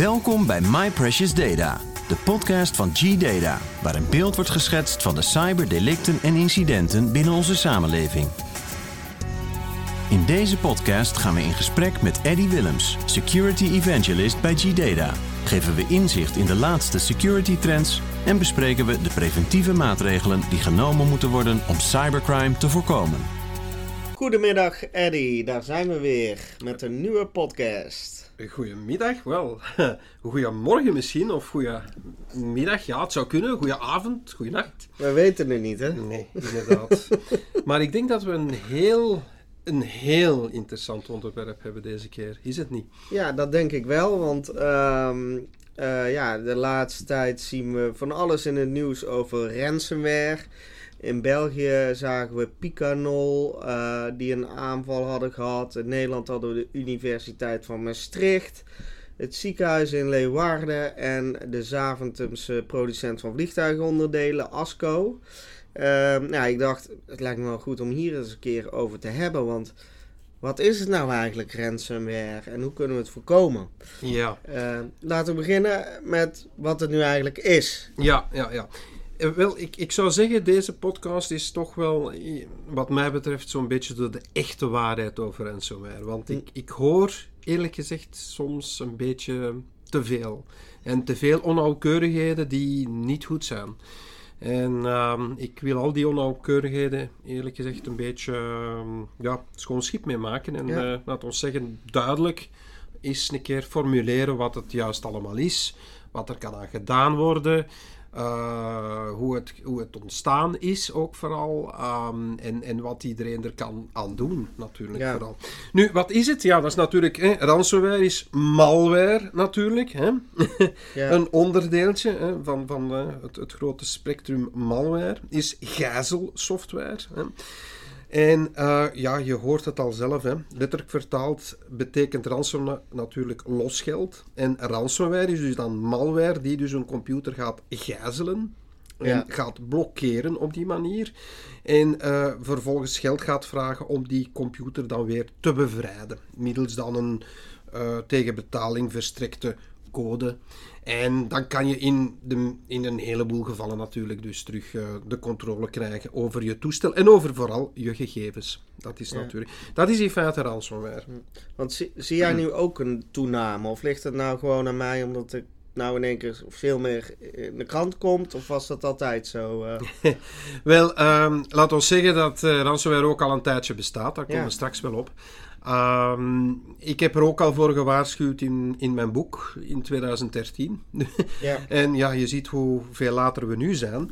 Welkom bij My Precious Data, de podcast van G-Data, waar een beeld wordt geschetst van de cyberdelicten en incidenten binnen onze samenleving. In deze podcast gaan we in gesprek met Eddie Willems, Security Evangelist bij G-Data. Geven we inzicht in de laatste security trends en bespreken we de preventieve maatregelen die genomen moeten worden om cybercrime te voorkomen. Goedemiddag Eddie, daar zijn we weer met een nieuwe podcast. Goedemiddag, wel. Goedemorgen misschien, of goedemiddag, ja, het zou kunnen. Goedenavond, goedenacht. We weten het niet, hè? Nee, inderdaad. maar ik denk dat we een heel, een heel interessant onderwerp hebben deze keer, is het niet? Ja, dat denk ik wel, want ehm, eh, ja, de laatste tijd zien we van alles in het nieuws over ransomware. In België zagen we Picanol, uh, die een aanval hadden gehad. In Nederland hadden we de Universiteit van Maastricht. Het ziekenhuis in Leeuwarden en de Zaventumse producent van vliegtuigonderdelen, Asco. Uh, nou, ik dacht, het lijkt me wel goed om hier eens een keer over te hebben. Want wat is het nou eigenlijk, ransomware? En hoe kunnen we het voorkomen? Ja. Uh, laten we beginnen met wat het nu eigenlijk is. Ja, ja, ja. Eh, wel, ik, ik zou zeggen, deze podcast is toch wel, wat mij betreft, zo'n beetje de, de echte waarheid over ransomware. Want ik, ik hoor, eerlijk gezegd, soms een beetje te veel. En te veel onnauwkeurigheden die niet goed zijn. En uh, ik wil al die onnauwkeurigheden, eerlijk gezegd, een beetje uh, ja, schoon schip mee maken. En ja. uh, laat ons zeggen, duidelijk eens een keer formuleren wat het juist allemaal is. Wat er kan aan gedaan worden. Uh, hoe, het, hoe het ontstaan is ook vooral. Um, en, en wat iedereen er kan aan doen, natuurlijk ja. vooral. Nu, wat is het? Ja, dat is natuurlijk... Hè, ransomware is malware, natuurlijk. Hè? ja. Een onderdeeltje hè, van, van uh, het, het grote spectrum malware is gijzelsoftware. Hè? En uh, ja, je hoort het al zelf. Hè. Letterlijk vertaald betekent ransom natuurlijk losgeld. En ransomware is dus dan malware die dus een computer gaat gijzelen. En ja. gaat blokkeren op die manier. En uh, vervolgens geld gaat vragen om die computer dan weer te bevrijden. Middels dan een uh, tegen betaling verstrekte code. En dan kan je in, de, in een heleboel gevallen natuurlijk dus terug uh, de controle krijgen over je toestel en over vooral je gegevens. Dat is ja. natuurlijk... Dat is in feite ransomware. Want zie, zie jij nu ook een toename? Of ligt het nou gewoon aan mij omdat ik nou in één keer veel meer in de krant komt? Of was dat altijd zo? Uh? wel, um, laat ons zeggen dat uh, ransomware ook al een tijdje bestaat. Daar komen ja. we straks wel op. Um, ik heb er ook al voor gewaarschuwd in, in mijn boek in 2013. Ja. en ja, je ziet hoeveel later we nu zijn.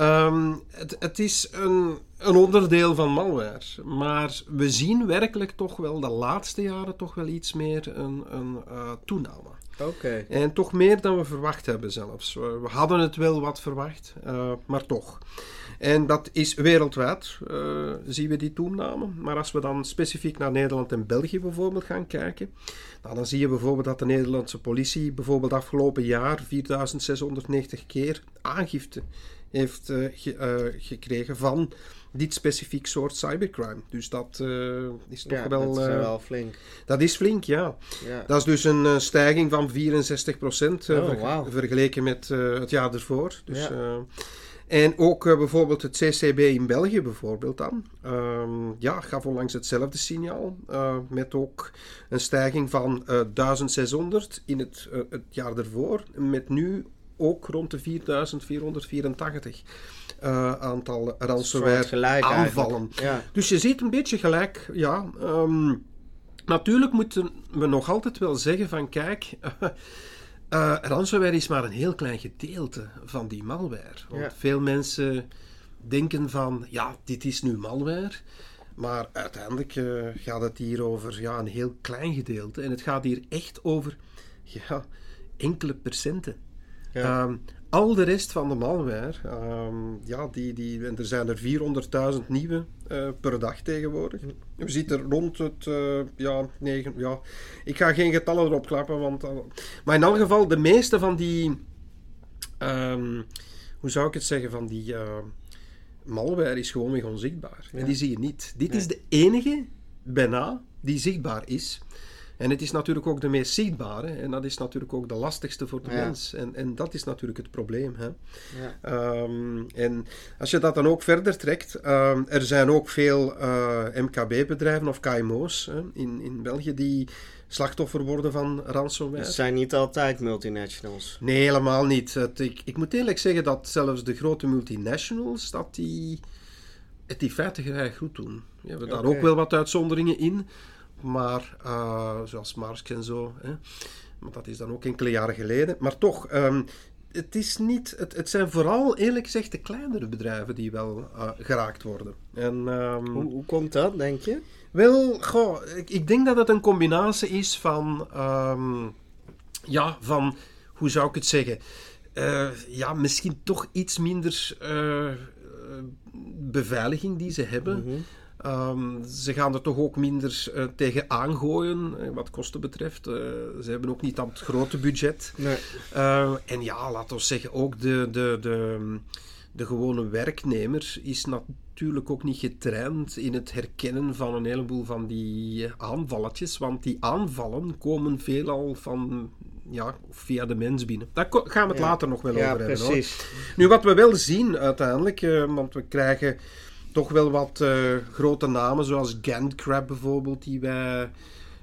Um, het, het is een, een onderdeel van malware. Maar we zien werkelijk toch wel de laatste jaren toch wel iets meer een, een uh, toename. Okay. En toch meer dan we verwacht hebben zelfs. We hadden het wel wat verwacht, uh, maar toch. En dat is wereldwijd, uh, zien we die toename. Maar als we dan specifiek naar Nederland en België bijvoorbeeld gaan kijken, nou, dan zie je bijvoorbeeld dat de Nederlandse politie bijvoorbeeld afgelopen jaar 4690 keer aangifte heeft ge, uh, gekregen van dit specifiek soort cybercrime. Dus dat uh, is toch ja, wel... Dat is wel flink. Dat is flink, ja. ja. Dat is dus een uh, stijging van 64 procent uh, oh, ver wow. vergeleken met het jaar ervoor. Dus, Ja. en ook bijvoorbeeld het CCB in België bijvoorbeeld dan. Um, ja, gaf onlangs hetzelfde signaal. met ook een stijging van 1600 in het, het jaar ervoor. Met nu ook rond de 4484 uh, aantal ransomware aanvallen. Ja. Dus je ziet een beetje gelijk, ja. Um, natuurlijk moeten we nog altijd wel zeggen van kijk, uh, uh, ransomware is maar een heel klein gedeelte van die malware. Want Ja. veel mensen denken van ja, dit is nu malware. Maar uiteindelijk uh, gaat het hier over ja, een heel klein gedeelte. En het gaat hier echt over ja, enkele procenten. Ja. Um, al de rest van de malware, um, ja, die, die, en er zijn er 400.000 nieuwe uh, per dag tegenwoordig. We zitten rond het, uh, ja, 9, ja, ik ga geen getallen erop klappen, want, uh, maar in elk geval, de meeste van die, um, hoe zou ik het zeggen, van die malware is gewoon weer onzichtbaar. Ja. En die zie je niet. Dit nee. is de enige, bijna, die zichtbaar is. En het is natuurlijk ook de meest zichtbare. En dat is natuurlijk ook de lastigste voor de Ja. mens. En, en dat is natuurlijk het probleem. Hè? Ja. Ehm, en als je dat dan ook verder trekt, ehm, er zijn ook veel eh, MKB-bedrijven of KMO's hè, in, in België die slachtoffer worden van ransomware. Het zijn niet altijd multinationals. Nee, helemaal niet. Het, ik, ik moet eerlijk zeggen dat zelfs de grote multinationals, dat die het in feite graag goed doen. We hebben daar ook wel wat uitzonderingen in, maar eh, zoals Marsk en zo. Hè. Maar dat is dan ook enkele jaren geleden. Maar toch, ehm, het, is niet, het, het zijn vooral eerlijk gezegd de kleinere bedrijven die wel eh, geraakt worden. En, ehm, Hoe, hoe komt dat, denk je? wel, goh, ik, ik denk dat het een combinatie is van, ehm, ja, van, hoe zou ik het zeggen? Eh, ja, misschien toch iets minder beveiliging die ze hebben. Mhm. Ehm, ze gaan er toch ook minder eh, tegen aangooien, eh, wat kosten betreft. Eh, ze hebben ook niet dat grote budget. Nee. Eh, en ja, laten we zeggen, ook de, de, de, de gewone werknemer is natuurlijk ook niet getraind in het herkennen van een heleboel van die aanvalletjes. Want die aanvallen komen veelal van, ja, via de mens binnen. Daar gaan we het Ja. later nog wel Ja, over hebben. Hoor. precies. Nu, wat we wel zien uiteindelijk, want we krijgen toch wel wat eh, grote namen, zoals GandCrab bijvoorbeeld, die wij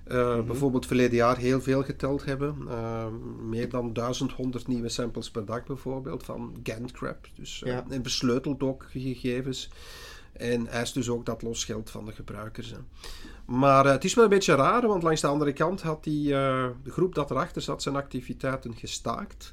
Mhm. bijvoorbeeld verleden jaar heel veel geteld hebben. Eh, meer dan 1100 nieuwe samples per dag bijvoorbeeld van GandCrab. Dus, eh, Ja. En versleutelt ook gegevens. En eist dus ook dat losgeld van de gebruikers. Hè. Maar het is wel een beetje raar, want langs de andere kant had die de groep dat erachter zat zijn activiteiten gestaakt.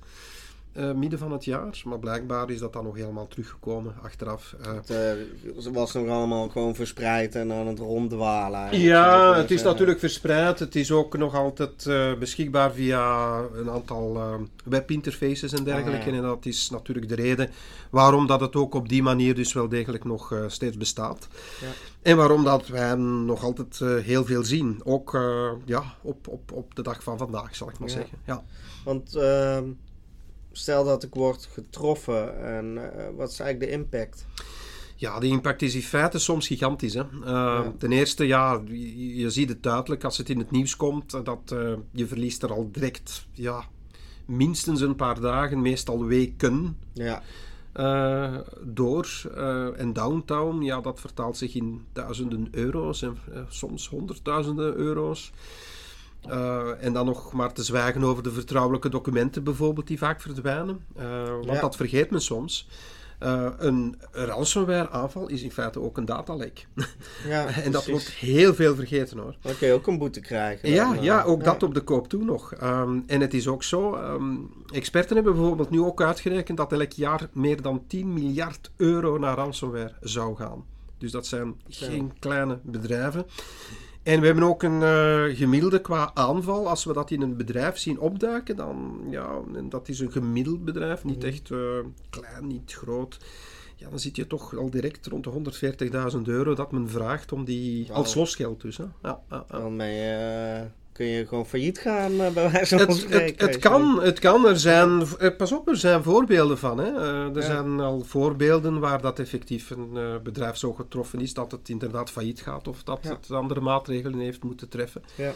Eh, midden van het jaar. Maar blijkbaar is dat dan nog helemaal teruggekomen achteraf. Eh, Het eh, was nog allemaal gewoon verspreid en aan het ronddwalen. ja, het is natuurlijk verspreid. Het is ook nog altijd beschikbaar via een aantal webinterfaces en dergelijke. Ah, ja. En dat is natuurlijk de reden waarom dat het ook op die manier dus wel degelijk nog steeds bestaat. Ja. En waarom dat wij hem nog altijd heel veel zien. Ook ja, op, op, op de dag van vandaag, zal ik maar Ja. zeggen. Ja. Want ehm, stel dat ik word getroffen en eh, wat is eigenlijk de impact? Ja, de impact is in feite soms gigantisch. Hè? Eh, Ten eerste, ja, je, je ziet het duidelijk als het in het nieuws komt, eh, dat eh, je verliest er al direct ja, minstens een paar dagen, meestal weken, Ja, door. En downtown, ja, dat vertaalt zich in duizenden euro's en soms honderdduizenden euro's. Eh, en dan nog maar te zwijgen over de vertrouwelijke documenten bijvoorbeeld, die vaak verdwijnen. Eh, want Ja. dat vergeet men soms. Eh, een ransomware aanval is in feite ook een datalek. ja en dat wordt heel veel vergeten hoor. Dan kun je ook een boete krijgen. Ja, dan, ja, ook ja. dat op de koop toe nog. Ehm, en het is ook zo, ehm, experten hebben bijvoorbeeld nu ook uitgerekend dat elk jaar meer dan 10 miljard euro naar ransomware zou gaan. Dus dat zijn geen kleine bedrijven. En we hebben ook een eh, gemiddelde qua aanval. Als we dat in een bedrijf zien opduiken, dan ja, en dat is een gemiddeld bedrijf, niet Mhm. echt eh, klein, niet groot. Ja, dan zit je toch al direct rond de 140.000 euro dat men vraagt om die als losgeld dus. Hè. Ja, ja, ja. Dan ben je, eh, kun je gewoon failliet gaan, eh, bij wijze van Het, spreken. het, het kan, het kan. Er zijn, eh, pas op, er zijn voorbeelden van. Hè. Eh, er Ja. zijn al voorbeelden waar dat effectief een bedrijf zo getroffen is dat het inderdaad failliet gaat of dat Ja. het andere maatregelen heeft moeten treffen. Ja.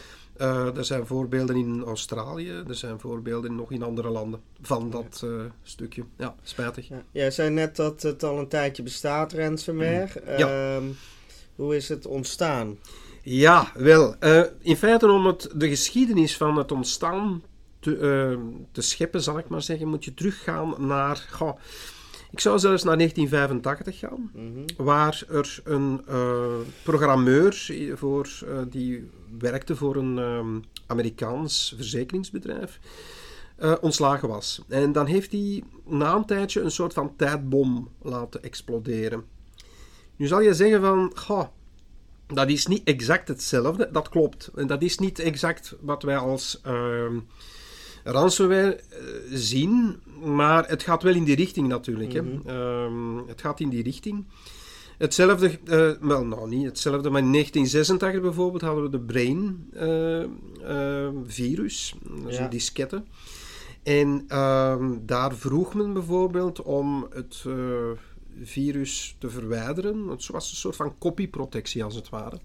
Er zijn voorbeelden in Australië, er zijn voorbeelden nog in andere landen van dat stukje. Ja, spijtig. Ja. Jij zei net dat het al een tijdje bestaat, ransomware. Ja. Ehm, hoe is het ontstaan? Ja, wel. eh, in feite om het, de geschiedenis van het ontstaan te, eh, te scheppen, zal ik maar zeggen, moet je teruggaan naar... goh, ik zou zelfs naar 1985 gaan, Mhm. waar er een eh, programmeur voor, die werkte voor een Amerikaans verzekeringsbedrijf, ontslagen was. En dan heeft hij na een tijdje een soort van tijdbom laten exploderen. Nu zal je zeggen van, goh, dat is niet exact hetzelfde. Dat klopt. En dat is niet exact wat wij als ehm, ransomware eh, zien. Maar het gaat wel in die richting natuurlijk. Mhm. hè. Ehm, het gaat in die richting. Hetzelfde, eh, wel nou niet hetzelfde, maar in 1986 bijvoorbeeld hadden we de Brain eh, eh, virus. Dat is Ja. een diskette. En ehm, daar vroeg men bijvoorbeeld om het, virus te verwijderen. Het was een soort van copyprotectie als het ware.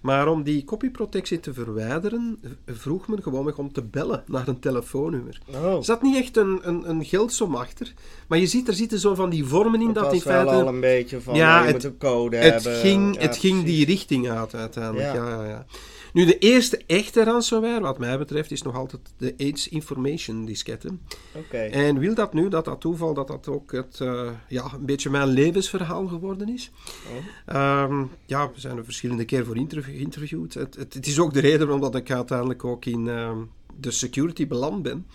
Maar om die copyprotectie te verwijderen, vroeg men gewoon om te bellen naar een telefoonnummer. Oh. Er zat niet echt een, een, een geldsom achter, maar je ziet, er zitten zo van die vormen in dat in feite... al een beetje van, Ja, nou, je het- moet een code Het hebben. ging, Ja, het ging precies. die richting uit uiteindelijk. Ja. Ja, ja, Nu, de eerste echte ransomware, wat mij betreft, is nog altijd de AIDS Information disketten. Oké. En wil dat nu, dat dat toeval, dat dat ook het, eh, ja, een beetje mijn levensverhaal geworden is. Oh. Ehm, ja, we zijn er verschillende keer voor geïnterviewd. Het, het, het is ook de reden waarom dat ik uiteindelijk ook in ehm, de security beland ben.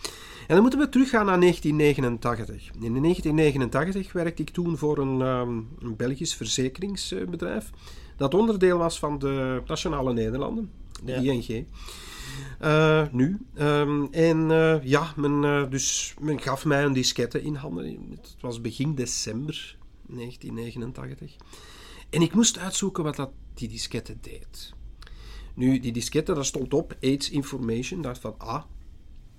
En dan moeten we teruggaan naar 1989. In 1989 werkte ik toen voor een, ehm, een Belgisch verzekeringsbedrijf. Dat onderdeel was van de Nationale Nederlanden, de Ja. ING. Eh, nu. Ehm, en eh, ja, men, eh, dus men gaf mij een diskette in handen. Het was begin december 1989. En ik moest uitzoeken wat dat, die diskette deed. Nu, die diskette, daar stond op AIDS Information. dacht van, ah.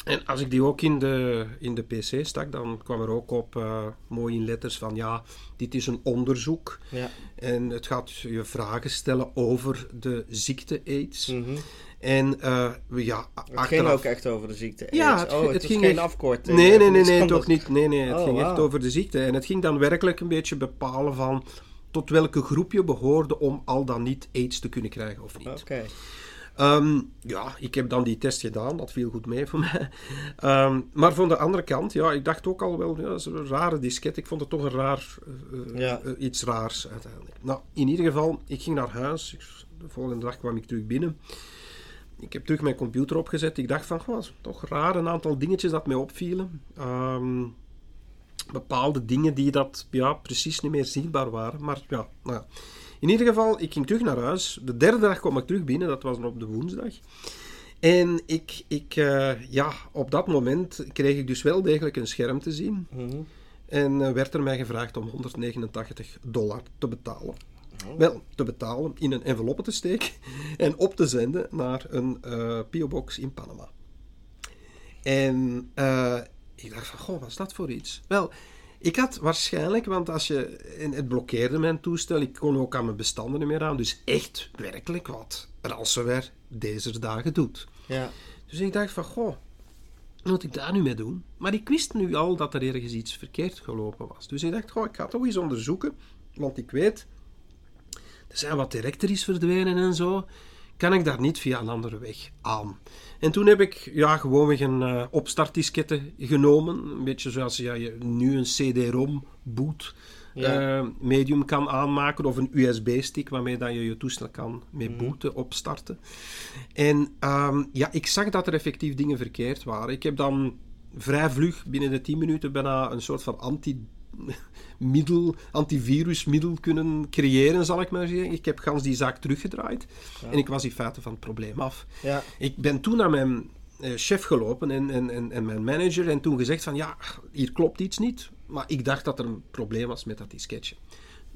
En als ik die ook in de, in de PC stak, dan kwam er ook op eh, mooi in letters van, ja, dit is een onderzoek. Ja. En het gaat je vragen stellen over de ziekte AIDS. Mhm. En eh, ja, Het ging ook echt over de ziekte. Ja, AIDS. het- oh, het het, ging geen echt- afkorting. Nee, nee, nee, nee, toch niet. Nee, nee, het Oh, ging echt over de ziekte. En het ging dan werkelijk een beetje bepalen van tot welke groep je behoorde om al dan niet aids te kunnen krijgen of niet. Oké. Ehm, ja, ik heb dan die test gedaan, dat viel goed mee voor mij. Ehm, maar van de andere kant, ja, ik dacht ook al wel, ja, dat is een rare disket. Ik vond het toch een raar, eh, eh, Ja. eh, iets raars uiteindelijk. Nou, in ieder geval, ik ging naar huis. Ik- de volgende dag kwam ik terug binnen. Ik heb terug mijn computer opgezet. Ik dacht van, goh, toch raar, een aantal dingetjes dat mij opvielen. Ehm, bepaalde dingen die dat ja, precies niet meer zichtbaar waren. Maar ja, nou ja. In ieder geval, ik ging terug naar huis. De derde dag kwam ik terug binnen, dat was op de woensdag. En ik, ik, eh, ja, op dat moment kreeg ik dus wel degelijk een scherm te zien. Mhm. En eh, werd er mij gevraagd om 189 dollar te betalen. Oh. Wel, te betalen, in een enveloppe te steken en op te zenden naar een eh PO-box in Panama. En ik dacht van, goh, wat is dat voor iets? Wel, ik had waarschijnlijk, want als je, het blokkeerde mijn toestel, ik kon ook aan mijn bestanden niet meer aan, dus echt werkelijk wat ransomware deze dagen doet. Ja. Dus ik dacht van, goh, wat moet ik daar nu mee doen? Maar ik wist nu al dat er ergens iets verkeerd gelopen was. Dus ik dacht, goh, ik ga toch eens onderzoeken, want ik weet, er zijn wat directories verdwenen en zo. Kan ik daar niet via een andere weg aan? En toen heb ik ja, gewoonweg een eh opstartdiskette genomen. Een beetje zoals ja, je nu een CD-ROM boot Ja. eh, medium kan aanmaken. Of een USB-stick waarmee dat je je toestel kan Mhm. mee booten, opstarten. En ehm, ja, ik zag dat er effectief dingen verkeerd waren. Ik heb dan vrij vlug binnen de 10 minuten bijna een soort van anti middel, antivirusmiddel kunnen creëren, zal ik maar zeggen. Ik heb gans die zaak teruggedraaid en ik was in feite van het probleem af. Ja. Ik ben toen naar mijn eh, chef gelopen en, en, en, en mijn manager en toen gezegd van ja, hier klopt iets niet. Maar ik dacht dat er een probleem was met dat disketje.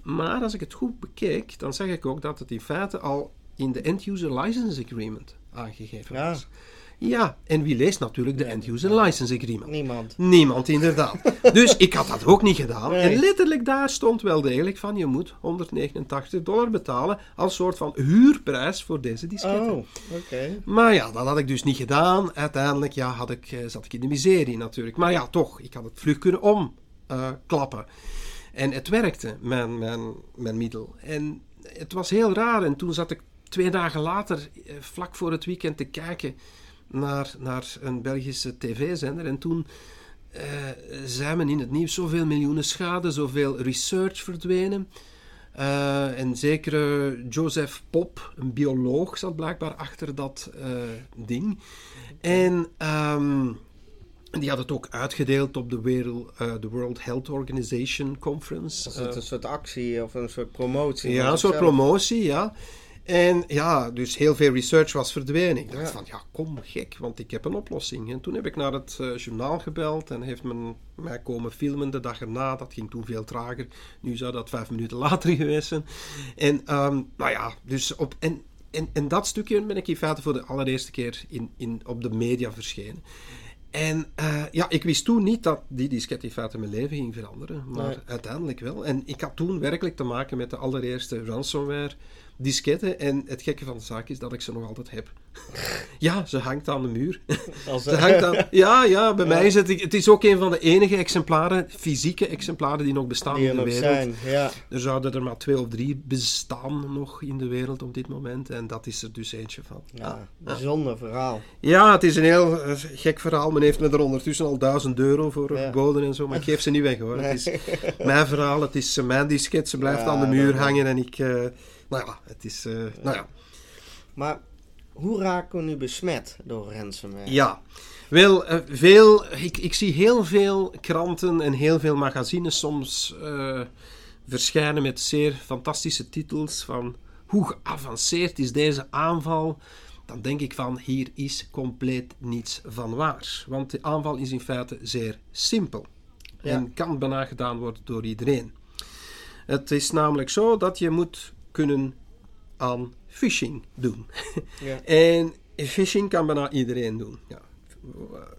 Maar als ik het goed bekeek, dan zag ik ook dat het in feite al in de End-User License Agreement aangegeven was. Ja, en wie leest natuurlijk de End-User License Agreement? Niemand. Niemand, inderdaad. Dus ik had dat ook niet gedaan. Nee. En letterlijk daar stond wel degelijk van, je moet 189 dollar betalen als soort van huurprijs voor deze disketten. Oh, oké. Maar ja, dat had ik dus niet gedaan. Uiteindelijk ja, had ik, eh, zat ik in de miserie natuurlijk. Maar ja, toch, ik had het vlug kunnen omklappen. en het werkte, mijn, mijn, mijn middel. En het was heel raar. En toen zat ik twee dagen later, eh, vlak voor het weekend, te kijken naar, naar een Belgische tv-zender. En toen eh zei men in het nieuws zoveel miljoenen schade, zoveel research verdwenen. Eh, en zekere Joseph Pop, een bioloog, zat blijkbaar achter dat eh, ding. En ehm, die had het ook uitgedeeld op de World, eh, de World Health Organization Conference. Was het een soort actie of een soort promotie? ja, een soort promotie, ja. En ja, dus heel veel research was verdwenen. Ik dacht Ja. van, ja, kom, gek, want ik heb een oplossing. En toen heb ik naar het eh, journaal gebeld en heeft men mij komen filmen de dag erna. Dat ging toen veel trager. Nu zou dat vijf minuten later geweest zijn. En, ehm, nou ja, dus op... En, en, en dat stukje ben ik in feite voor de allereerste keer in, in, op de media verschenen. En uh, ja, ik wist toen niet dat die disket in feite mijn leven ging veranderen. Maar Nee. uiteindelijk wel. En ik had toen werkelijk te maken met de allereerste ransomware disketten. En het gekke van de zaak is dat ik ze nog altijd heb. ja, ze hangt aan de muur. Als, Ze hangt aan, ja, ja, bij mij is het... Het is ook een van de enige exemplaren, fysieke exemplaren, die nog bestaan die in de wereld. zijn. Ja. Er zouden er maar twee of drie bestaan nog in de wereld op dit moment. En dat is er dus eentje van. ja, bijzonder verhaal. Ja, het is een heel eh, gek verhaal. Men heeft me er ondertussen al duizend euro voor geboden en zo. Maar ik geef ze niet weg hoor. Het is mijn verhaal, het is eh, mijn disket. Ze blijft aan de muur hangen en ik... eh, nou ja, het is... eh, nou ja. Maar hoe raken we nu besmet door ransomware? Ja, wel, eh, veel, ik, ik zie heel veel kranten en heel veel magazines soms eh, verschijnen met zeer fantastische titels van hoe geavanceerd is deze aanval. Dan denk ik van hier is compleet niets van waar. Want de aanval is in feite zeer simpel Ja. en kan bijna gedaan worden door iedereen. Het is namelijk zo dat je moet kunnen aan phishing doen. Ja. En phishing kan bijna iedereen doen. Ja.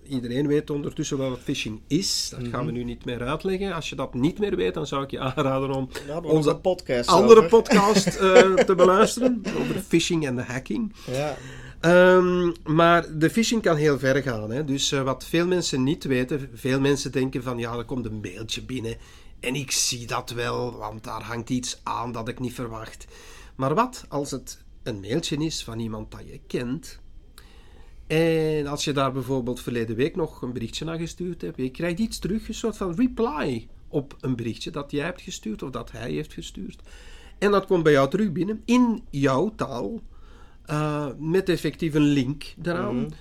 Iedereen weet ondertussen wel wat phishing is. Dat gaan we Mhm. nu niet meer uitleggen. Als je dat niet meer weet, dan zou ik je aanraden om onze podcast andere over. podcast eh, te beluisteren. Over phishing en de hacking. Ja, Ehm, maar de phishing kan heel ver gaan. Hè? Dus eh, wat veel mensen niet weten, veel mensen denken van ja, er komt een mailtje binnen en ik zie dat wel, want daar hangt iets aan dat ik niet verwacht. Maar wat als het een mailtje is van iemand dat je kent en als je daar bijvoorbeeld verleden week nog een berichtje naar gestuurd hebt, je krijgt iets terug, een soort van reply op een berichtje dat jij hebt gestuurd of dat hij heeft gestuurd. En dat komt bij jou terug binnen in jouw taal, eh, met effectief een link daaraan. Mhm.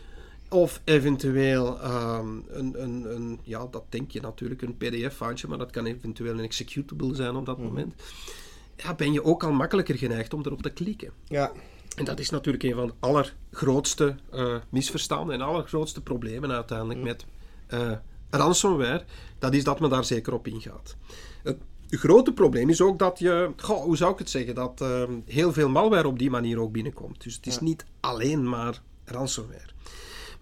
Of eventueel ehm, een, een, een, ja, dat denk je natuurlijk, een PDF-foutje, maar dat kan eventueel een executable zijn op dat moment. Ja, ben je ook al makkelijker geneigd om erop te klikken. ja, En dat is natuurlijk een van de allergrootste eh, misverstanden en allergrootste problemen uiteindelijk met eh, ransomware. Dat is dat men daar zeker op ingaat. Het grote probleem is ook dat je, goh, hoe zou ik het zeggen, dat eh, heel veel malware op die manier ook binnenkomt. Dus het is Ja. niet alleen maar ransomware.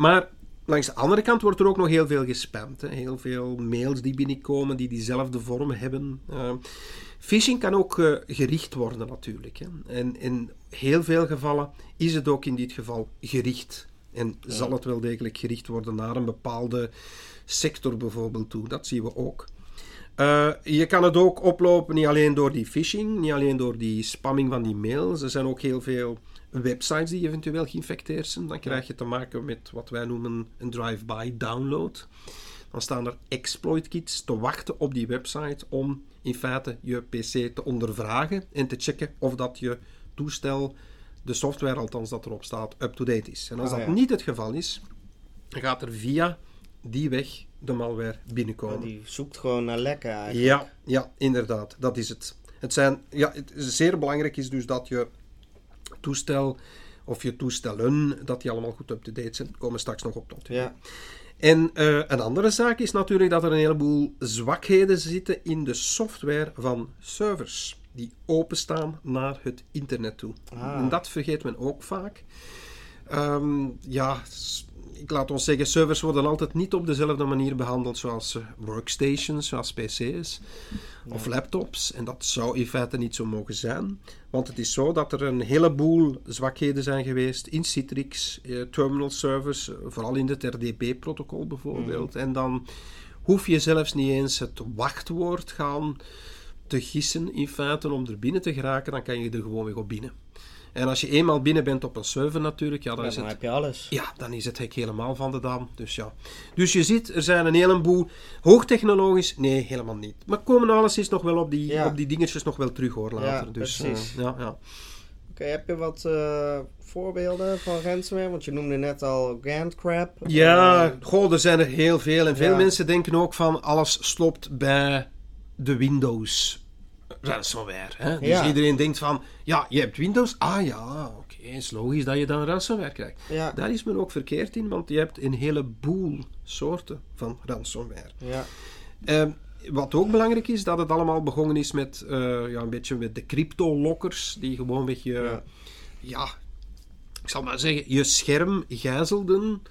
Maar langs de andere kant wordt er ook nog heel veel gespamd. Hè. Heel veel mails die binnenkomen die diezelfde vorm hebben. Eh, phishing kan ook eh, gericht worden natuurlijk. Hè. En in heel veel gevallen is het ook in dit geval gericht. En zal het wel degelijk gericht worden naar een bepaalde sector bijvoorbeeld toe. Dat zien we ook. Eh, je kan het ook oplopen niet alleen door die phishing, niet alleen door die spamming van die mails. Er zijn ook heel veel websites die eventueel geïnfecteerd zijn. Dan krijg je te maken met wat wij noemen een drive-by download. Dan staan er exploit kits te wachten op die website om in feite je PC te ondervragen en te checken of dat je toestel, de software althans dat erop staat, up-to-date is. En als Ah, dat ja. niet het geval is, dan gaat er via die weg de malware binnenkomen. Die zoekt gewoon naar lekker eigenlijk. Ja, ja, inderdaad, dat is het. Het, zijn, ja, het zeer belangrijk is dus dat je toestel of je toestellen, dat die allemaal goed up-to-date zijn. Komen we straks nog op tot. Ja, En eh, een andere zaak is natuurlijk dat er een heleboel zwakheden zitten in de software van servers die openstaan naar het internet toe. Ah. En dat vergeet men ook vaak. Ehm, ja, ik laat ons zeggen, servers worden altijd niet op dezelfde manier behandeld zoals eh, workstations, zoals PC's of laptops. En dat zou in feite niet zo mogen zijn. Want het is zo dat er een heleboel zwakheden zijn geweest in Citrix, eh, terminal servers, eh, vooral in het RDP-protocol bijvoorbeeld. En dan hoef je zelfs niet eens het wachtwoord gaan te gissen in feite om er binnen te geraken, dan kan je er gewoon weer op binnen. En als je eenmaal binnen bent op een server natuurlijk, ja, dan Ja, is dan het heb je alles. ja, dan is het hek helemaal van de dam. Dus ja. Dus je ziet, er zijn een heleboel hoogtechnologisch. Nee, helemaal niet. Maar komen alles is nog wel op die, Ja. op die dingetjes nog wel terug hoor later. Ja, dus, precies. eh, ja, ja. Oké, heb je wat eh, voorbeelden van ransomware? Want je noemde net al Gantcrab. ja, Eh, goh, er zijn er heel veel. En veel mensen denken ook van alles stopt bij de Windows ransomware. Hè? Dus Ja. iedereen denkt van, ja, je hebt Windows. Ah ja, oké, is logisch dat je dan ransomware krijgt. ja, Daar is men ook verkeerd in, want je hebt een heleboel soorten van ransomware. ja, Ehm, wat ook belangrijk is, dat het allemaal begonnen is met, eh, ja, een beetje met de crypto-lokkers, die gewoon je, Ja. ja. ik zal maar zeggen, je scherm gijzelden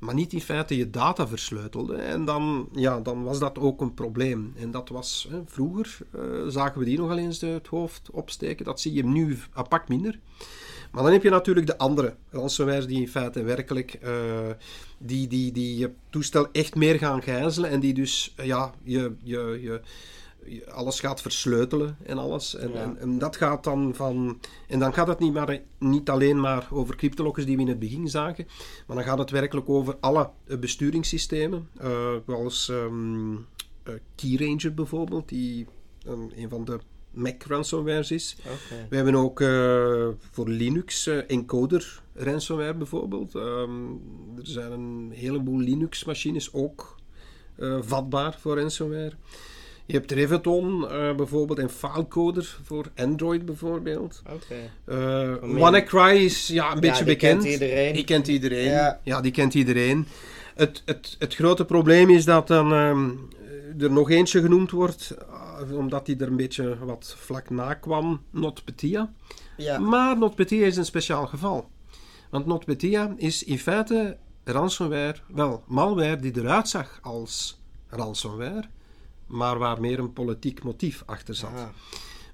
maar niet in feite je data versleutelde. En dan, ja, dan was dat ook een probleem. En dat was hè, vroeger, uh, zagen we die nogal eens het hoofd opsteken. Dat zie je nu apart minder. Maar dan heb je natuurlijk de andere ransomwares die in feite werkelijk uh, die, die, die je toestel echt meer gaan gijzelen en die dus ja, je, je, je alles gaat versleutelen en alles. En, en, en, dat gaat dan van. En dan gaat het niet, maar, niet alleen maar over cryptolockers die we in het begin zagen, maar dan gaat het werkelijk over alle uh, besturingssystemen, uh, zoals um, uh, Keyranger bijvoorbeeld, die um, een van de Mac ransomwares is. Okay. We hebben ook voor Linux encoder ransomware bijvoorbeeld. Um, er zijn een heleboel Linux-machines ook vatbaar voor ransomware. Je hebt Reveton uh, bijvoorbeeld en Filecoder voor Android bijvoorbeeld. Oké. Uh, WannaCry is ja, een beetje die bekend. Kent iedereen. Die kent iedereen. Ja. Ja, die kent iedereen. Het, het, het grote probleem is dat dan um, er nog eentje genoemd wordt, uh, omdat die er een beetje wat vlak na kwam, NotPetya. Ja. Maar NotPetya is een speciaal geval. Want NotPetya is in feite ransomware, wel, malware die eruit zag als ransomware maar waar meer een politiek motief achter zat. Aha.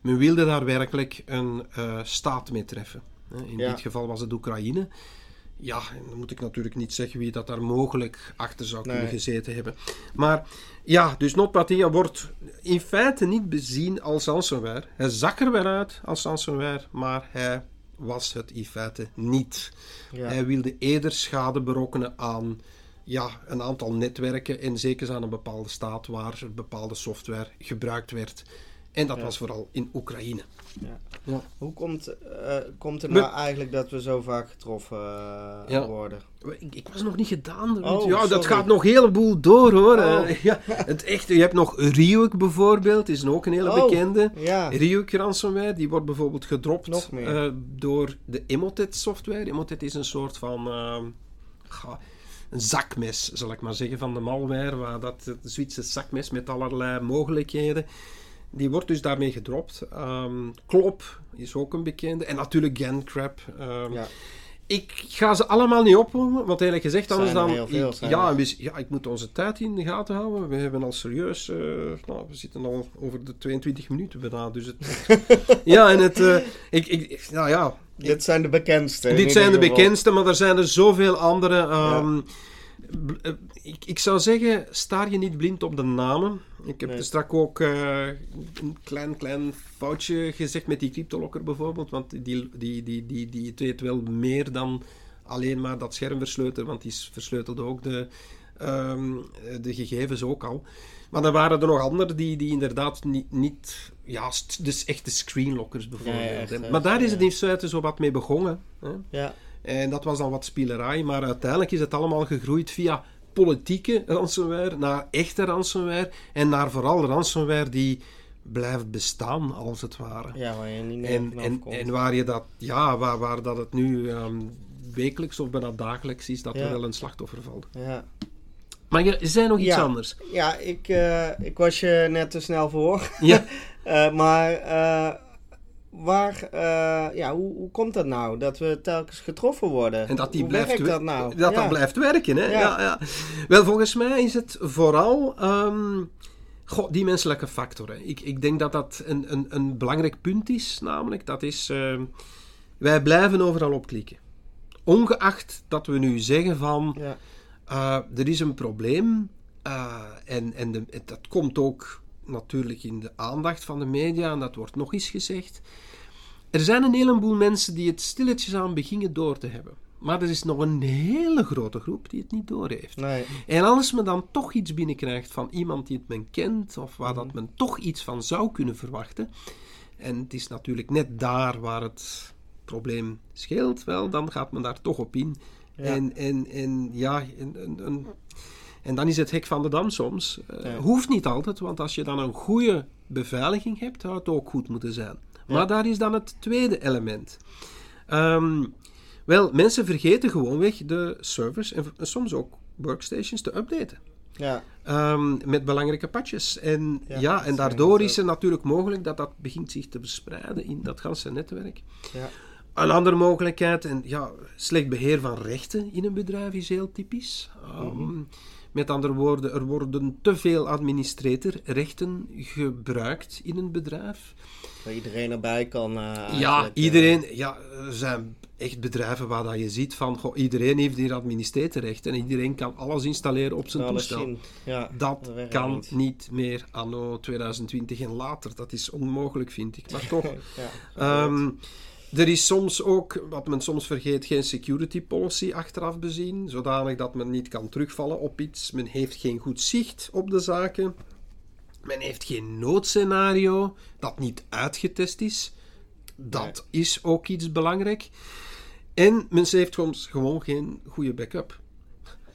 Men wilde daar werkelijk een uh, staat mee treffen. In Ja. dit geval was het Oekraïne. Ja, en dan moet ik natuurlijk niet zeggen wie dat daar mogelijk achter zou kunnen Nee. gezeten hebben. Maar ja, dus NotPetya wordt in feite niet bezien als ransomware. Hij zag er wel uit als ransomware, maar hij was het in feite niet. Ja. Hij wilde eerder schade berokkenen aan ja, een aantal netwerken en zeker aan een bepaalde staat waar bepaalde software gebruikt werd. En dat Ja. was vooral in Oekraïne. Ja. Ja. Hoe komt, eh, komt het nou eigenlijk dat we zo vaak getroffen eh, Ja. worden? Ik, ik was nog niet gedaan. Oh, ja, dat gaat nog een heleboel door hoor. Oh. Ja, het echte, je hebt nog Ryuk bijvoorbeeld, is ook een hele Oh. bekende. Ja. Ryuk ransomware, die wordt bijvoorbeeld gedropt eh, door de Emotet software. Emotet is een soort van ga- een zakmes, zal ik maar zeggen, van de malware, waar dat Zwitserse zakmes met allerlei mogelijkheden. Die wordt dus daarmee gedropt. Ehm, Klop is ook een bekende. En natuurlijk Gancrab. ehm, Ja. ik ga ze allemaal niet opnoemen, want eerlijk gezegd, anders er dan. heel veel, ik, ja, we- ja, ik moet onze tijd in de gaten houden. We hebben al serieus. eh, nou, we zitten al over de 22 minuten bijna. Dus het, ja, en het. eh, ik, ik, nou ja, Dit zijn de bekendste. dit zijn de bekendste, maar er zijn er zoveel andere. ehm, eh, ik, ik zou zeggen, staar je niet blind op de namen. Ik heb Nee. er straks ook eh, een klein, klein foutje gezegd met die cryptolocker bijvoorbeeld. Want die, die, die, die, die deed wel meer dan alleen maar dat scherm versleutelen. Want die versleutelde ook de, ehm, de gegevens ook al. Maar dan waren er nog andere die, die inderdaad niet, niet ja, dus echte screenlockers bijvoorbeeld. Ja, ja, echt, En- echt, maar daar is het in feite zo wat mee begonnen. Hè? Ja. En dat was dan wat spielerij, maar uiteindelijk is het allemaal gegroeid via politieke ransomware naar echte ransomware en naar vooral ransomware die blijft bestaan, als het ware. ja, waar je niet meer En, en, en waar je dat, ja, waar, waar dat het nu ehm, wekelijks of bijna dagelijks is, dat Ja. er wel een slachtoffer valt. ja. Maar je zei nog iets Ja. anders. ja, ik, eh, ik was je net te snel voor. Ja, Eh, maar eh, waar, ja, hoe, hoe komt dat nou? Dat we telkens getroffen worden? en dat die hoe blijft dat nou? Dat Ja. dat blijft werken, hè? Ja. Ja. Ja, Wel, volgens mij is het vooral ehm, goh, die menselijke factor. Hè. Ik, ik denk dat dat een, een, een belangrijk punt is, namelijk dat is... ehm, wij blijven overal op klikken. Ongeacht dat we nu zeggen van... Ja. Uh, er is een probleem uh, en, en de, het- dat komt ook natuurlijk in de aandacht van de media en dat wordt nog eens gezegd. Er zijn een heleboel mensen die het stilletjes aan beginnen door te hebben. Maar er is nog een hele grote groep die het niet doorheeft. Nee. En als men dan toch iets binnenkrijgt van iemand die het men kent, of waar dat men toch iets van zou kunnen verwachten, en het is natuurlijk net daar waar het probleem scheelt, wel, dan gaat men daar toch op in. En, en, en ja, en, en, dan is het hek van de dam soms. Eh, Ja. Hoeft niet altijd, want als je dan een goede beveiliging hebt, zou het ook goed moeten zijn. Maar daar is dan het tweede element. Ehm, wel, mensen vergeten gewoonweg de servers en soms ook workstations te updaten. Ja. Ehm, met belangrijke patches. En, Ja, en daardoor is het natuurlijk mogelijk dat dat begint zich te verspreiden in dat ganse netwerk. Ja. Een andere mogelijkheid, en ja, slecht beheer van rechten in een bedrijf is heel typisch. Um, met andere woorden, er worden te veel administratorrechten gebruikt in een bedrijf. Waar iedereen erbij kan. Uh, ja, eigenlijk, iedereen. Ja, er zijn echt bedrijven waar dat je ziet van goh, iedereen heeft hier administratorrechten en iedereen kan alles installeren op zijn alles toestel. Ja, Dat kan niet. niet meer anno 2020 en later. Dat is onmogelijk, vind ik. Maar toch. ja, Ehm, er is soms ook, wat men soms vergeet, geen security policy achteraf bezien, zodanig dat men niet kan terugvallen op iets. Men heeft geen goed zicht op de zaken. Men heeft geen noodscenario dat niet uitgetest is. Dat is ook iets belangrijk. En men heeft soms gewoon geen goede backup.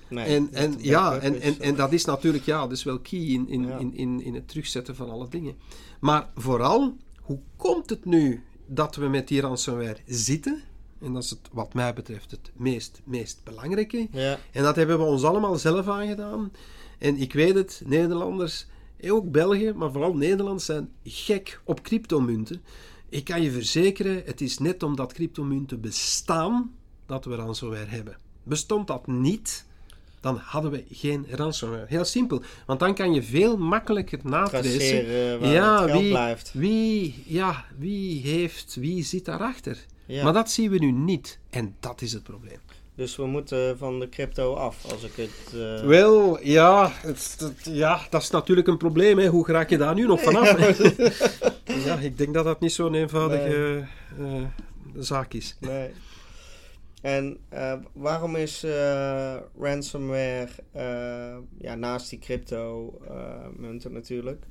nee, En, dat en, ja, en, is, en, eh, en dat is natuurlijk ja, dat is wel key in, in, Ja. in, in, in het terugzetten van alle dingen. Maar vooral, hoe komt het nu dat we met die ransomware zitten? En dat is het, wat mij betreft het meest, meest belangrijke. Ja, En dat hebben we ons allemaal zelf aangedaan. En ik weet het, Nederlanders, en ook België, maar vooral Nederlanders zijn gek op cryptomunten. Ik kan je verzekeren, het is net omdat cryptomunten bestaan dat we ransomware hebben. Bestond dat niet, dan hadden we geen ransomware. Heel simpel, want dan kan je veel makkelijker natracen. traceren waar Ja, het wie, blijft. wie, ja, wie heeft, wie zit daarachter? Ja. Maar dat zien we nu niet. En dat is het probleem. Dus we moeten van de crypto af, als ik het... eh, Wel, ja, het, het- ja, dat is natuurlijk een probleem. Hè. Hoe raak je daar nu nog vanaf? ja, ik denk dat dat niet zo'n eenvoudige eh, zaak is. Nee. En eh, waarom is eh, ransomware, eh, ja, naast die crypto eh, munten natuurlijk,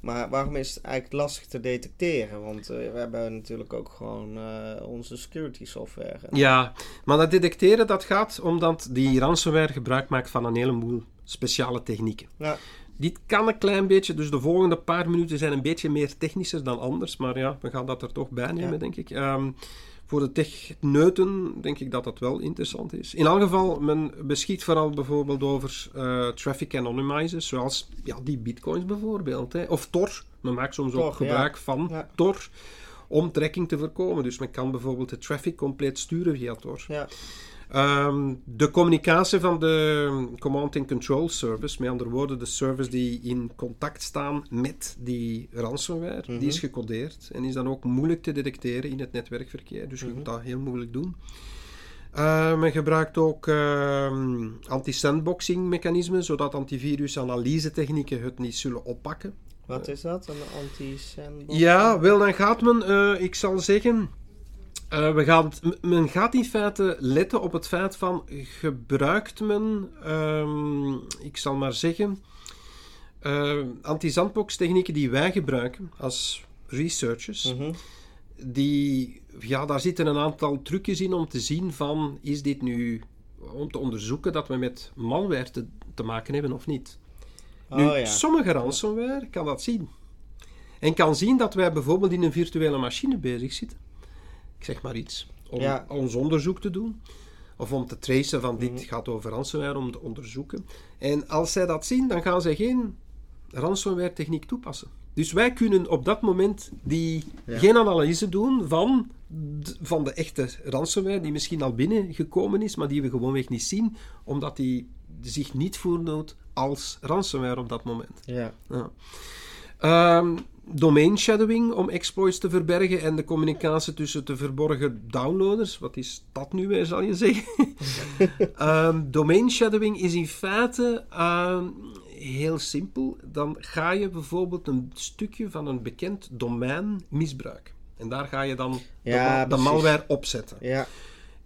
maar waarom is het eigenlijk lastig te detecteren? Want we hebben natuurlijk ook gewoon onze security software. Ja, maar dat detecteren dat gaat omdat die ransomware gebruik maakt van een heleboel speciale technieken. Ja, Dit kan een klein beetje, dus de volgende paar minuten zijn een beetje meer technischer dan anders, maar ja, we gaan dat er toch bij nemen, Ja. denk ik. Ehm, voor de techneuten denk ik dat dat wel interessant is. In elk geval, men beschikt vooral bijvoorbeeld over eh, traffic anonymizers, zoals ja, die bitcoins bijvoorbeeld. Hè. Of Tor, men maakt soms ook ja. gebruik van Ja. Tor om tracking te voorkomen. Dus men kan bijvoorbeeld de traffic compleet sturen via Tor. ja, Ehm, de communicatie van de Command and Control Service, met andere woorden, de service die in contact staan met die ransomware, die is gecodeerd en is dan ook moeilijk te detecteren in het netwerkverkeer. Dus je kunt dat heel moeilijk doen. Eh, men gebruikt ook ehm, anti-sandboxing mechanismen, zodat antivirus-analyse-technieken het niet zullen oppakken. wat is dat? Een anti-sandbox? Ja, wel, dan gaat men, eh, ik zal zeggen, eh, we gaan, men gaat in feite letten op het feit van, gebruikt men, ehm, ik zal maar zeggen, eh anti-sandbox technieken die wij gebruiken als researchers, Mhm. die, ja, daar zitten een aantal trucjes in om te zien van, is dit nu, om te onderzoeken dat we met malware te, te maken hebben of niet. Nu, Oh ja. sommige ransomware kan dat zien. En kan zien dat wij bijvoorbeeld in een virtuele machine bezig zitten. Ik zeg maar iets. Om Ja. ons onderzoek te doen. Of om te tracen van Mhm. dit gaat over ransomware, om te onderzoeken. En als zij dat zien, dan gaan zij geen ransomware techniek toepassen. Dus wij kunnen op dat moment die, Ja. geen analyse doen van, d- van de echte ransomware die misschien al binnengekomen is, maar die we gewoonweg niet zien, omdat die zich niet voordoet als ransomware op dat moment. Ja. Ja. Ehm, domain shadowing om exploits te verbergen en de communicatie tussen de verborgen downloaders. Wat is dat nu weer, zal je zeggen? Ehm, domain shadowing is in feite ehm, heel simpel. Dan ga je bijvoorbeeld een stukje van een bekend domein misbruiken. En daar ga je dan de Ja, malware opzetten. Ja.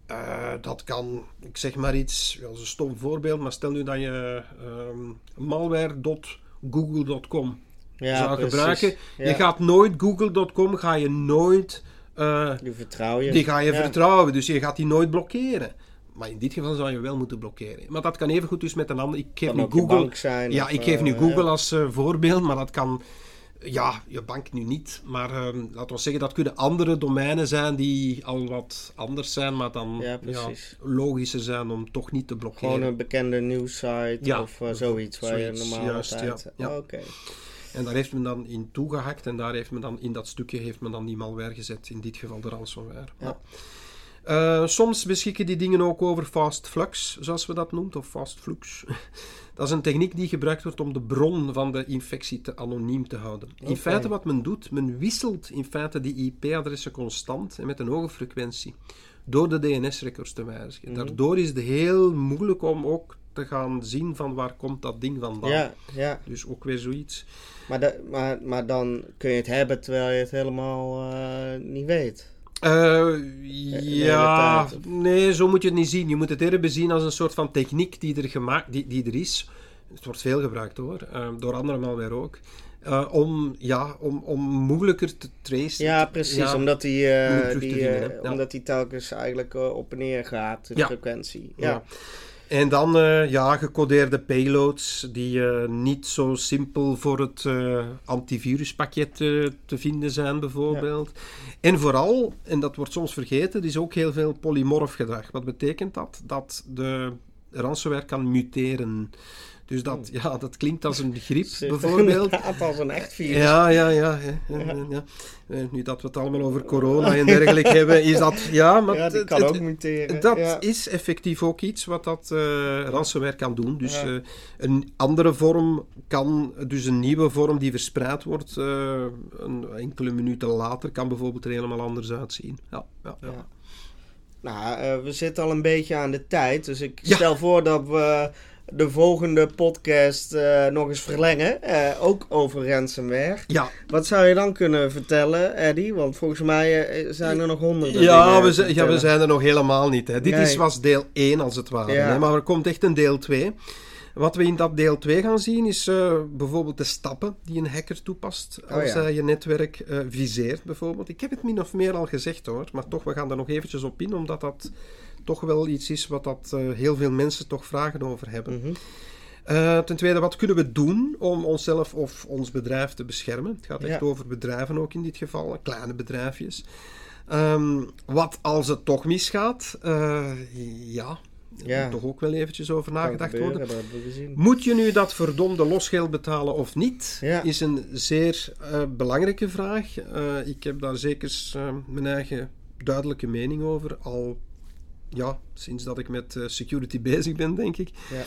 Eh, dat kan, ik zeg maar iets, is een stom voorbeeld, maar stel nu dat je ehm malware.google.com Ja, zou precies. gebruiken. Ja. Je gaat nooit google.com, ga je nooit, eh, Die vertrouw je. die ga je Ja. vertrouwen, dus je gaat die nooit blokkeren. Maar in dit geval zou je wel moeten blokkeren. Maar dat kan even goed dus met een ander. Ik geef Kan nu Google. bank zijn. ja, of, ik geef nu eh, Google ja. als eh, voorbeeld, maar dat kan. Ja, je bank nu niet. Maar ehm, laten we zeggen, dat kunnen andere domeinen zijn die al wat anders zijn, maar dan Ja, logischer zijn om toch niet te blokkeren. Gewoon een bekende nieuwssite Ja, of eh, zoiets waar zoiets, je normaal juist, ja, ja. Oké. En daar heeft men dan in toegehakt en daar heeft men dan in dat stukje heeft men dan die malware gezet, in dit geval de ransomware. Ja. Uh, soms beschikken die dingen ook over fast flux, zoals we dat noemen, of fast flux. Dat is een techniek die gebruikt wordt om de bron van de infectie te anoniem te houden. In feite wat men doet, men wisselt in feite die IP-adressen constant en met een hoge frequentie door de DNS-records te wijzigen. Mhm. Daardoor is het heel moeilijk om ook te gaan zien van waar komt dat ding vandaan. Ja, ja. Dus ook weer zoiets. Maar, maar, maar dan kun je het hebben terwijl je het helemaal uh, niet weet. Uh, ja, nee, zo moet je het niet zien. Je moet het eerder bezien als een soort van techniek die er, gemaakt, die, die er is. Het wordt veel gebruikt hoor, uh, door anderen maar weer ook. Uh, om, ja, om, om moeilijker te tracen. Ja, precies. omdat die, die, omdat die telkens eigenlijk op en neer gaat, de frequentie. Ja. En dan uh, ja, gecodeerde payloads die uh, niet zo simpel voor het uh, antiviruspakket te vinden zijn, bijvoorbeeld. En vooral, en dat wordt soms vergeten, er is ook heel veel polymorf gedrag. Wat betekent dat? Dat de ransomware kan muteren. Dus dat, hmm. ja, dat klinkt als een griep, bijvoorbeeld. als een echt virus. Ja, ja, ja. ja, ja. Eh, nu dat we het allemaal over corona en dergelijke hebben, is dat... Ja, maar ja, die kan ook muteren. Dat is effectief ook iets wat dat uh, ransomware kan doen. Dus uh, een andere vorm kan... Dus een nieuwe vorm die verspreid wordt, uh, een, enkele minuten later, kan bijvoorbeeld er helemaal anders uitzien. Ja, ja, ja. Nou, we zitten al een beetje aan de tijd, dus ik stel voor dat we de volgende podcast uh, nog eens verlengen. Uh, ook over ransomware. Ja. Wat zou je dan kunnen vertellen, Eddie? Want volgens mij uh, zijn er nog honderden. Ja, we, zijn, ja we zijn er nog helemaal niet. Hè. Dit is, was deel 1 als het ware. Ja. Hè? Maar er komt echt een deel 2. Wat we in dat deel 2 gaan zien is bijvoorbeeld de stappen die een hacker toepast oh als hij je netwerk viseert bijvoorbeeld. Ik heb het min of meer al gezegd hoor, maar toch, we gaan er nog eventjes op in, omdat dat toch wel iets is wat dat, uh, heel veel mensen toch vragen over hebben. Mm ten tweede, wat kunnen we doen om onszelf of ons bedrijf te beschermen? Het gaat echt over bedrijven ook in dit geval, kleine bedrijfjes. Um, wat als het toch misgaat? Uh, ja, ja. moet toch ook wel eventjes over nagedacht worden. Moet je nu dat verdomde losgeld betalen of niet? Ja. Is een zeer uh, belangrijke vraag. Uh, ik heb daar zeker mijn eigen duidelijke mening over. Al ja, sinds dat ik met uh, security bezig ben, denk ik. Ja.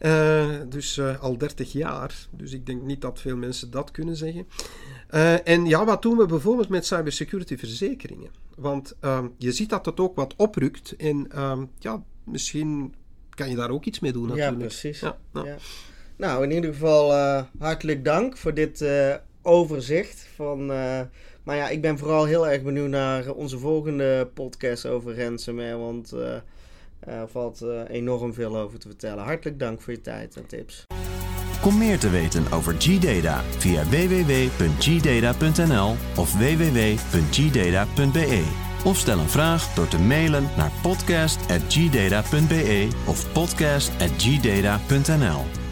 Uh, dus uh, al 30 jaar. Dus ik denk niet dat veel mensen dat kunnen zeggen. en ja, wat doen we bijvoorbeeld met cybersecurity verzekeringen? Want ehm, je ziet dat het ook wat oprukt. En um, ja, misschien kan je daar ook iets mee doen natuurlijk. Ja, precies. Ja, ja. Nou, in ieder geval hartelijk dank voor dit overzicht van maar ja, ik ben vooral heel erg benieuwd naar onze volgende podcast over ransomware. Want uh, er valt uh, enorm veel over te vertellen. Hartelijk dank voor je tijd en tips. Kom meer te weten over G-Data via www.gdata.nl of www.gdata.be. Of stel een vraag door te mailen naar podcast.gdata.be of podcast.gdata.nl.